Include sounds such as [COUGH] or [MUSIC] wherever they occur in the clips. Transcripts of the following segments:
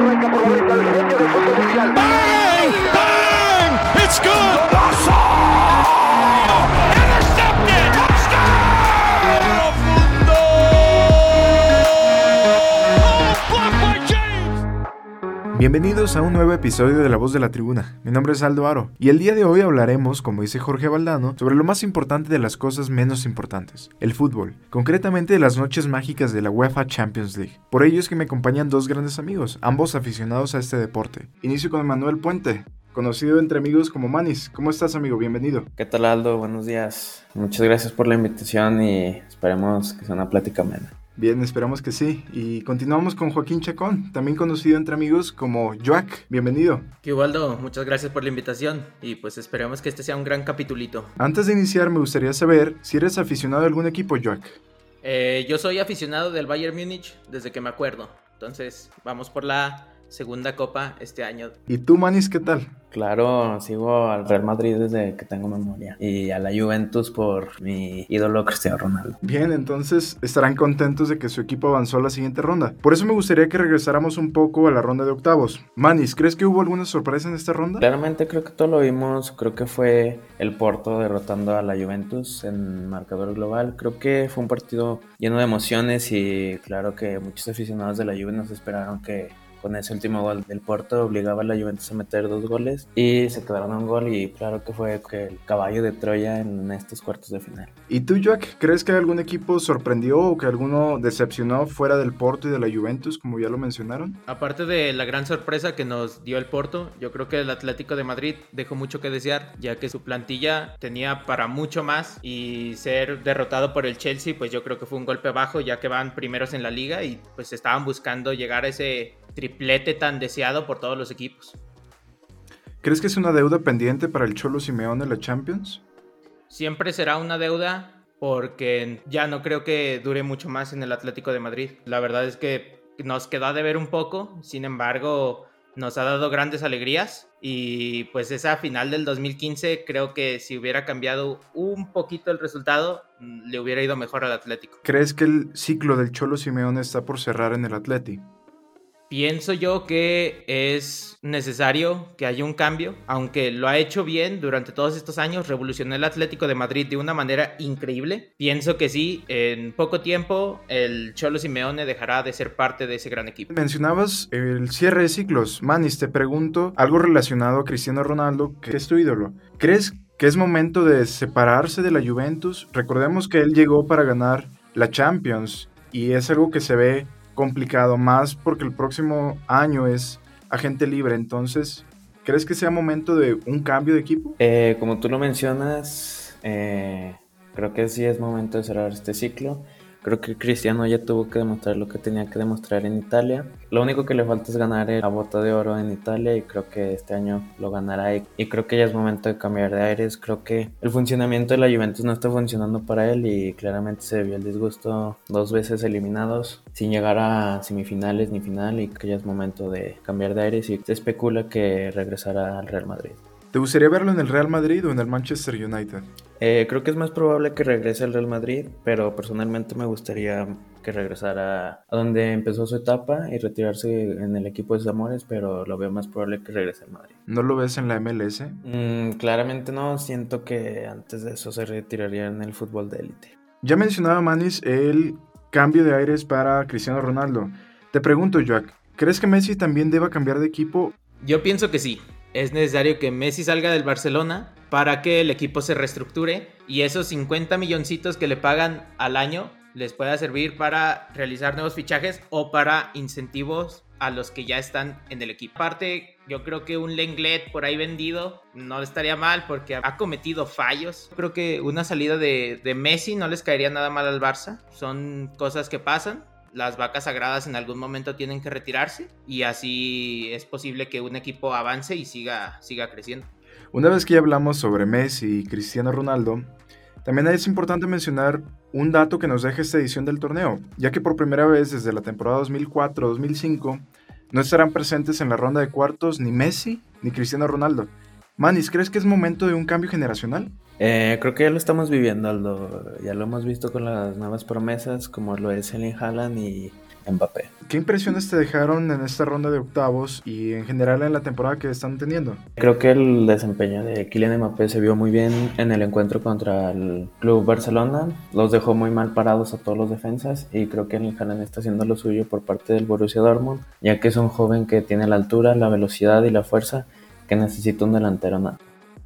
arranca por la derecha Bienvenidos a un nuevo episodio de La Voz de la Tribuna. Mi nombre es Aldo Aro y el día de hoy hablaremos, como dice Jorge Valdano, sobre lo más importante de las cosas menos importantes, el fútbol, concretamente las noches mágicas de la UEFA Champions League. Por ello es que me acompañan dos grandes amigos, ambos aficionados a este deporte. Inicio con Manuel Puente, conocido entre amigos como Manis. ¿Cómo estás, amigo? Bienvenido. ¿Qué tal Aldo? Buenos días. Muchas gracias por la invitación y esperemos que sea una plática amena. Bien, esperamos que sí. Y continuamos con Joaquín Chacón, también conocido entre amigos como Joac. Bienvenido. Que Ubaldo, muchas gracias por la invitación y pues esperemos que este sea un gran capitulito. Antes de iniciar, me gustaría saber si eres aficionado a algún equipo, Joac. Eh, yo soy aficionado del Bayern Múnich desde que me acuerdo, entonces vamos por la segunda copa este año. ¿Y tú, Manis, qué tal? Claro, sigo al Real Madrid desde que tengo memoria y a la Juventus por mi ídolo Cristiano Ronaldo. Bien, entonces estarán contentos de que su equipo avanzó a la siguiente ronda. Por eso me gustaría que regresáramos un poco a la ronda de octavos. Manis, ¿crees que hubo alguna sorpresa en esta ronda? Claramente creo que todo lo vimos, creo que fue el Porto derrotando a la Juventus en marcador global. Creo que fue un partido lleno de emociones y claro que muchos aficionados de la Juventus esperaron que con ese último gol del Porto obligaba a la Juventus a meter dos goles y se quedaron a un gol y claro que fue que el caballo de Troya en estos cuartos de final. ¿Y tú, Jack, crees que algún equipo sorprendió o que alguno decepcionó fuera del Porto y de la Juventus, como ya lo mencionaron? Aparte de la gran sorpresa que nos dio el Porto, yo creo que el Atlético de Madrid dejó mucho que desear, ya que su plantilla tenía para mucho más y ser derrotado por el Chelsea, pues yo creo que fue un golpe bajo, ya que van primeros en la liga y pues estaban buscando llegar a ese triplete tan deseado por todos los equipos. ¿Crees que es una deuda pendiente para el Cholo Simeone la Champions? Siempre será una deuda porque ya no creo que dure mucho más en el Atlético de Madrid. La verdad es que nos quedó a deber un poco, sin embargo nos ha dado grandes alegrías y pues esa final del 2015 creo que si hubiera cambiado un poquito el resultado le hubiera ido mejor al Atlético. ¿Crees que el ciclo del Cholo Simeone está por cerrar en el Atleti? Pienso yo que es necesario que haya un cambio, aunque lo ha hecho bien durante todos estos años, revolucionó el Atlético de Madrid de una manera increíble. Pienso que sí, en poco tiempo el Cholo Simeone dejará de ser parte de ese gran equipo. Mencionabas el cierre de ciclos. Manis, te pregunto algo relacionado a Cristiano Ronaldo, que es tu ídolo. ¿Crees que es momento de separarse de la Juventus? Recordemos que él llegó para ganar la Champions y es algo que se ve complicado, más porque el próximo año es agente libre. Entonces, ¿crees que sea momento de un cambio de equipo? Eh, como tú lo mencionas, eh, creo que sí es momento de cerrar este ciclo. Creo que Cristiano ya tuvo que demostrar lo que tenía que demostrar en Italia. Lo único que le falta es ganar la bota de oro en Italia y creo que este año lo ganará. Y, y creo que ya es momento de cambiar de aires. Creo que el funcionamiento de la Juventus no está funcionando para él y claramente se vio el disgusto dos veces eliminados sin llegar a semifinales ni final y que ya es momento de cambiar de aires y se especula que regresará al Real Madrid. ¿Te gustaría verlo en el Real Madrid o en el Manchester United? Eh, creo que es más probable que regrese al Real Madrid, pero personalmente me gustaría que regresara a donde empezó su etapa y retirarse en el equipo de sus amores, pero lo veo más probable que regrese al Madrid. ¿No lo ves en la MLS? Mm, claramente no, siento que antes de eso se retiraría en el fútbol de élite. Ya mencionaba Manis el cambio de aires para Cristiano Ronaldo. Te pregunto, Jack, ¿crees que Messi también deba cambiar de equipo? Yo pienso que sí. Es necesario que Messi salga del Barcelona para que el equipo se reestructure y esos 50 milloncitos que le pagan al año les pueda servir para realizar nuevos fichajes o para incentivos a los que ya están en el equipo. Aparte, yo creo que un Lenglet por ahí vendido no estaría mal porque ha cometido fallos. Creo que una salida de, de Messi no les caería nada mal al Barça. Son cosas que pasan las vacas sagradas en algún momento tienen que retirarse y así es posible que un equipo avance y siga, siga creciendo. Una vez que ya hablamos sobre Messi y Cristiano Ronaldo, también es importante mencionar un dato que nos deja esta edición del torneo, ya que por primera vez desde la temporada 2004-2005 no estarán presentes en la ronda de cuartos ni Messi ni Cristiano Ronaldo. Manis, ¿crees que es momento de un cambio generacional? Eh, creo que ya lo estamos viviendo, Aldo. Ya lo hemos visto con las nuevas promesas, como lo es Ellen Haaland y Mbappé. ¿Qué impresiones te dejaron en esta ronda de octavos y en general en la temporada que están teniendo? Creo que el desempeño de Kylian Mbappé se vio muy bien en el encuentro contra el Club Barcelona. Los dejó muy mal parados a todos los defensas y creo que Erling Haaland está haciendo lo suyo por parte del Borussia Dortmund, ya que es un joven que tiene la altura, la velocidad y la fuerza que necesita un delantero.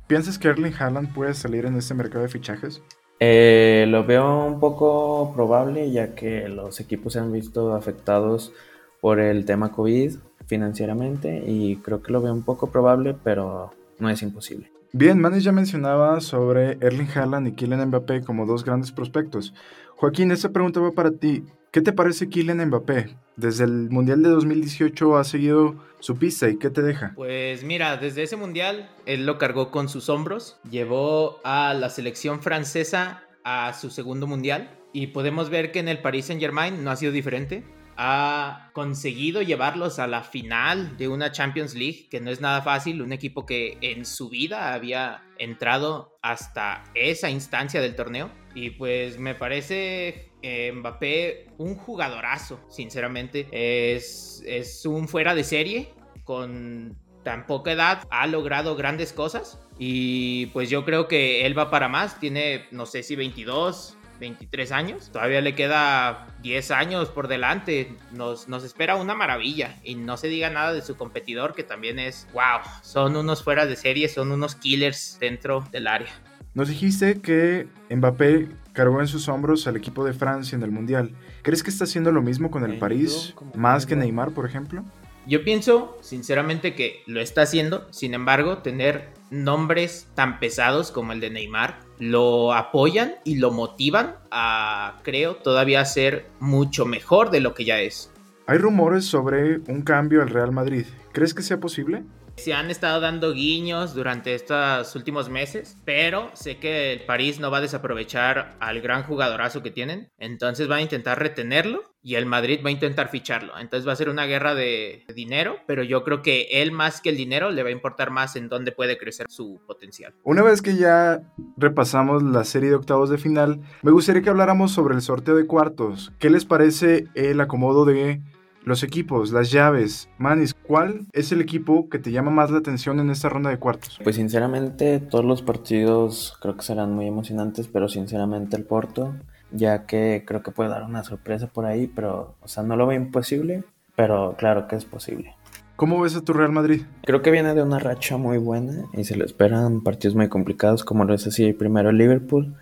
¿Piensas que Erling Haaland puede salir en este mercado de fichajes? Eh, lo veo un poco probable ya que los equipos se han visto afectados por el tema COVID financieramente y creo que lo veo un poco probable, pero no es imposible. Bien, Manes ya mencionaba sobre Erling Haaland y Kylian Mbappé como dos grandes prospectos. Joaquín, esta pregunta va para ti. ¿Qué te parece Kylian Mbappé? Desde el Mundial de 2018 ha seguido su pista y ¿qué te deja? Pues mira, desde ese Mundial él lo cargó con sus hombros, llevó a la selección francesa a su segundo Mundial y podemos ver que en el Paris Saint Germain no ha sido diferente. Ha conseguido llevarlos a la final de una Champions League, que no es nada fácil, un equipo que en su vida había entrado hasta esa instancia del torneo. Y pues me parece eh, Mbappé un jugadorazo, sinceramente. Es, es un fuera de serie con tan poca edad, ha logrado grandes cosas. Y pues yo creo que él va para más. Tiene, no sé si 22, 23 años. Todavía le queda 10 años por delante. Nos, nos espera una maravilla. Y no se diga nada de su competidor, que también es, wow, son unos fuera de serie, son unos killers dentro del área. Nos dijiste que Mbappé cargó en sus hombros al equipo de Francia en el Mundial. ¿Crees que está haciendo lo mismo con el París, más que Neymar, por ejemplo? Yo pienso, sinceramente, que lo está haciendo. Sin embargo, tener nombres tan pesados como el de Neymar lo apoyan y lo motivan a, creo, todavía ser mucho mejor de lo que ya es. Hay rumores sobre un cambio al Real Madrid. ¿Crees que sea posible? Se han estado dando guiños durante estos últimos meses, pero sé que el París no va a desaprovechar al gran jugadorazo que tienen, entonces van a intentar retenerlo y el Madrid va a intentar ficharlo. Entonces va a ser una guerra de dinero, pero yo creo que él más que el dinero le va a importar más en dónde puede crecer su potencial. Una vez que ya repasamos la serie de octavos de final, me gustaría que habláramos sobre el sorteo de cuartos. ¿Qué les parece el acomodo de los equipos, las llaves. Manis, ¿cuál es el equipo que te llama más la atención en esta ronda de cuartos? Pues sinceramente todos los partidos creo que serán muy emocionantes, pero sinceramente el Porto, ya que creo que puede dar una sorpresa por ahí, pero o sea, no lo veo imposible, pero claro que es posible. ¿Cómo ves a tu Real Madrid? Creo que viene de una racha muy buena y se le esperan partidos muy complicados como lo es así primero el Liverpool,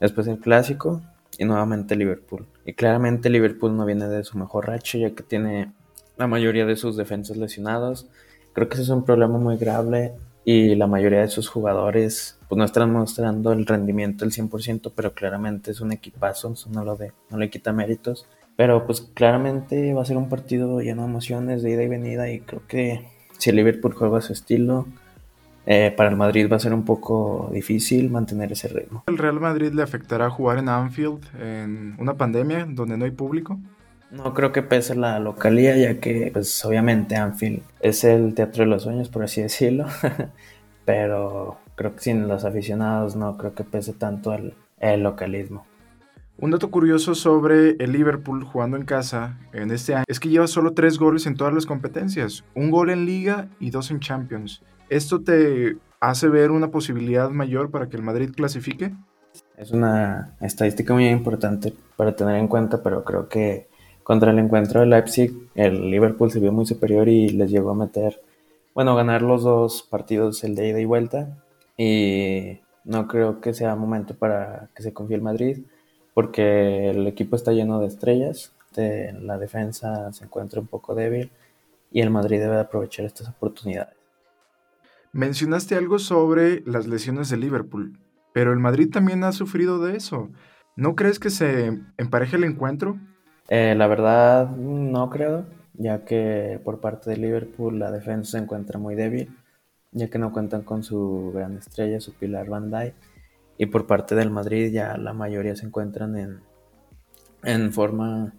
después el Clásico y nuevamente Liverpool. Y claramente Liverpool no viene de su mejor racha ya que tiene la mayoría de sus defensas lesionados. Creo que ese es un problema muy grave y la mayoría de sus jugadores pues no están mostrando el rendimiento del 100%, pero claramente es un equipazo, eso no, lo de, no le quita méritos. Pero pues claramente va a ser un partido lleno de emociones, de ida y venida y creo que si Liverpool juega a su estilo, eh, para el Madrid va a ser un poco difícil mantener ese ritmo. ¿El Real Madrid le afectará jugar en Anfield en una pandemia donde no hay público? No creo que pese la localía, ya que pues obviamente Anfield es el teatro de los sueños, por así [LAUGHS] decirlo. Pero creo que sin los aficionados no creo que pese tanto el, el localismo. Un dato curioso sobre el Liverpool jugando en casa en este año es que lleva solo tres goles en todas las competencias, un gol en liga y dos en Champions. ¿Esto te hace ver una posibilidad mayor para que el Madrid clasifique? Es una estadística muy importante para tener en cuenta, pero creo que contra el encuentro de Leipzig, el Liverpool se vio muy superior y les llegó a meter, bueno, ganar los dos partidos, el de ida y vuelta. Y no creo que sea momento para que se confíe el Madrid, porque el equipo está lleno de estrellas, de, la defensa se encuentra un poco débil y el Madrid debe aprovechar estas oportunidades. Mencionaste algo sobre las lesiones de Liverpool, pero el Madrid también ha sufrido de eso. ¿No crees que se empareje el encuentro? Eh, la verdad, no creo, ya que por parte de Liverpool la defensa se encuentra muy débil, ya que no cuentan con su gran estrella, su pilar Van Dijk. Y por parte del Madrid ya la mayoría se encuentran en, en forma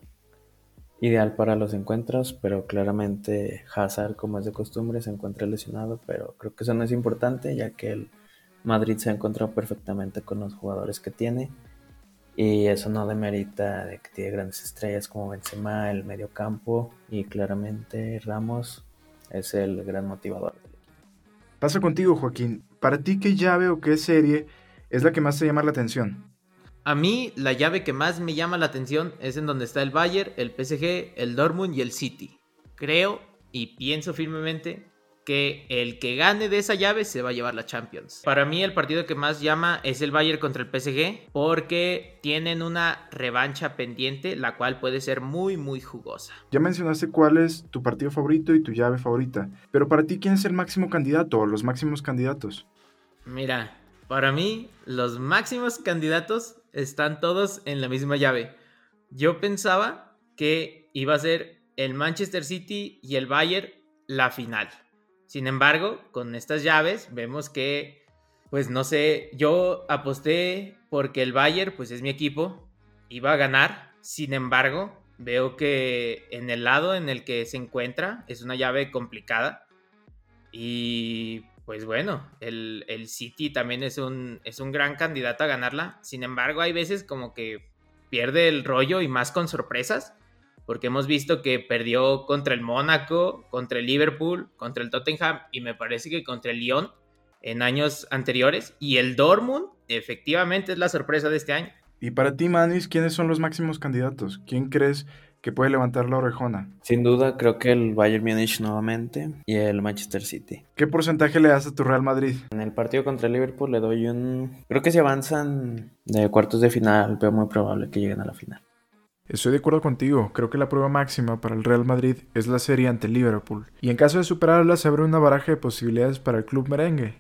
ideal para los encuentros, pero claramente Hazard, como es de costumbre, se encuentra lesionado, pero creo que eso no es importante, ya que el Madrid se ha encontrado perfectamente con los jugadores que tiene Y eso no demerita de que tiene grandes estrellas como Benzema, el medio campo y claramente Ramos es el gran motivador. Paso contigo, Joaquín. ¿Para ti qué llave o qué serie es la que más te llama la atención? A mí, la llave que más me llama la atención es en donde está el Bayern, el PSG, el Dortmund y el City. Creo y pienso firmemente que el que gane de esa llave se va a llevar la Champions. Para mí el partido que más llama es el Bayern contra el PSG porque tienen una revancha pendiente la cual puede ser muy muy jugosa. Ya mencionaste cuál es tu partido favorito y tu llave favorita, pero para ti quién es el máximo candidato o los máximos candidatos? Mira, para mí los máximos candidatos están todos en la misma llave. Yo pensaba que iba a ser el Manchester City y el Bayern la final. Sin embargo, con estas llaves vemos que, pues no sé, yo aposté porque el Bayern, pues es mi equipo, iba a ganar. Sin embargo, veo que en el lado en el que se encuentra es una llave complicada. Y pues bueno, el, el City también es un, es un gran candidato a ganarla. Sin embargo, hay veces como que pierde el rollo y más con sorpresas porque hemos visto que perdió contra el Mónaco, contra el Liverpool, contra el Tottenham y me parece que contra el Lyon en años anteriores. Y el Dortmund efectivamente es la sorpresa de este año. Y para ti, Manis, ¿quiénes son los máximos candidatos? ¿Quién crees que puede levantar la orejona? Sin duda, creo que el Bayern Múnich nuevamente y el Manchester City. ¿Qué porcentaje le das a tu Real Madrid? En el partido contra el Liverpool le doy un... Creo que si avanzan de cuartos de final, veo muy probable que lleguen a la final. Estoy de acuerdo contigo, creo que la prueba máxima para el Real Madrid es la serie ante el Liverpool, y en caso de superarla se abre una baraja de posibilidades para el club merengue.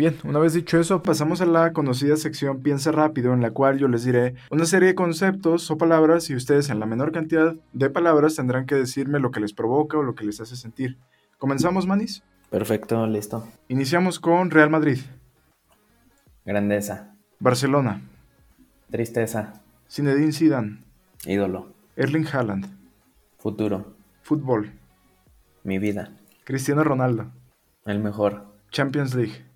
Bien, una vez dicho eso, pasamos a la conocida sección Piensa rápido, en la cual yo les diré una serie de conceptos o palabras y ustedes en la menor cantidad de palabras tendrán que decirme lo que les provoca o lo que les hace sentir. ¿Comenzamos, Manis? Perfecto, listo. Iniciamos con Real Madrid, Grandeza, Barcelona, tristeza, Zinedine Zidane, ídolo, Erling Haaland, futuro, fútbol, mi vida, Cristiano Ronaldo, el mejor, Champions League.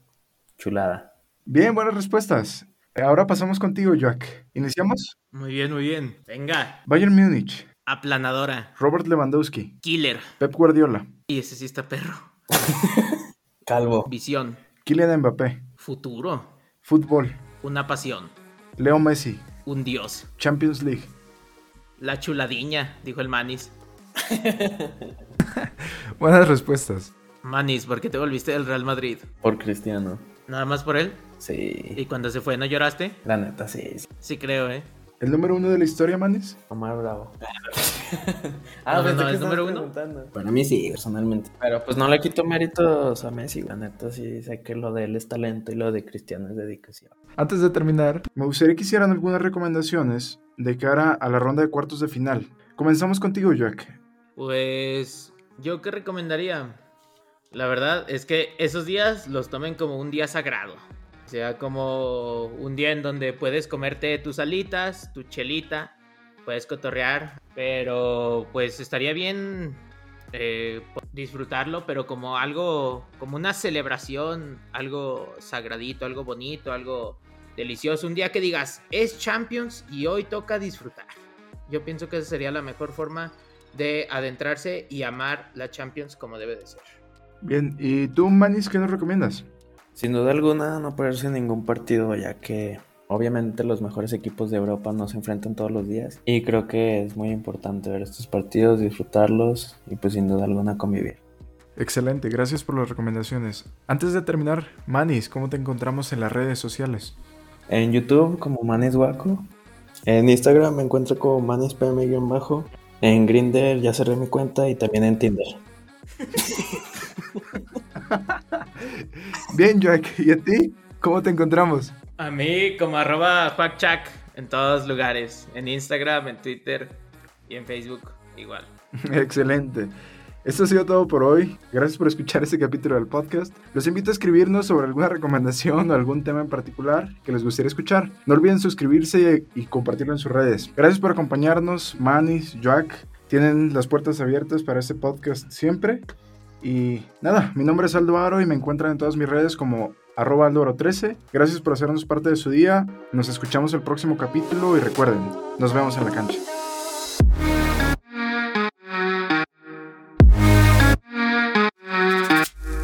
Chulada. Bien, buenas respuestas. Ahora pasamos contigo, Jack. ¿Iniciamos? Muy bien, muy bien. Venga, Bayern Múnich, aplanadora, Robert Lewandowski, killer. Pep Guardiola, Y ese sí está perro. [LAUGHS] Calvo, Visión, Kylian Mbappé, futuro, fútbol, una pasión, Leo Messi, un dios. Champions League. La chuladiña, dijo el Manis. [LAUGHS] Buenas respuestas. Manis, ¿por qué te volviste del Real Madrid? por Cristiano. ¿Nada más por él? Sí, ¿Y cuando se fue no lloraste? la neta, sí. sí. Sí creo, ¿eh? ¿El número uno de la historia, Manis? Omar Bravo. [LAUGHS] No, no, no, que ¿es número uno? Para mí sí, personalmente. Pero pues no le quito méritos a Messi. La neta sí sé que lo de él es talento y lo de Cristiano es dedicación. Antes de terminar, me gustaría que hicieran algunas recomendaciones de cara a la ronda de cuartos de final. Comenzamos contigo, Jack. Pues yo qué recomendaría. La verdad es que esos días los tomen como un día sagrado. O sea, como un día en donde puedes comerte tus alitas, tu chelita, puedes cotorrear, pero pues estaría bien eh, disfrutarlo, pero como algo, como una celebración, algo sagradito, algo bonito, algo delicioso. Un día que digas, es Champions y hoy toca disfrutar. Yo pienso que esa sería la mejor forma de adentrarse y amar la Champions como debe de ser. Bien, ¿y tú, Manis, qué nos recomiendas? Sin duda alguna, no perderse ningún partido, ya que obviamente los mejores equipos de Europa no se enfrentan todos los días. Y creo que es muy importante ver estos partidos, disfrutarlos y pues sin duda alguna convivir. Excelente, gracias por las recomendaciones. Antes de terminar, Manis, ¿cómo te encontramos en las redes sociales? En YouTube como Manis Waco. En Instagram me encuentro como ManisPM-bajo. En Grindr ya cerré mi cuenta y también en Tinder. [LAUGHS] [LAUGHS] Bien, Jack, ¿y a ti? ¿Cómo te encontramos? A mí como arroba Juacchac en todos lugares, en Instagram, en Twitter y en Facebook igual. [LAUGHS] Excelente. Esto ha sido todo por hoy. Gracias por escuchar este capítulo del podcast. Los invito a escribirnos sobre alguna recomendación o algún tema en particular que les gustaría escuchar. No olviden suscribirse y compartirlo en sus redes. Gracias por acompañarnos, Manis, Jack. Tienen las puertas abiertas para este podcast siempre. Y nada, mi nombre es Aldo Aro y me encuentran en todas mis redes como arroba aldoro13. Gracias por hacernos parte de su día. Nos escuchamos el próximo capítulo y recuerden, nos vemos en la cancha.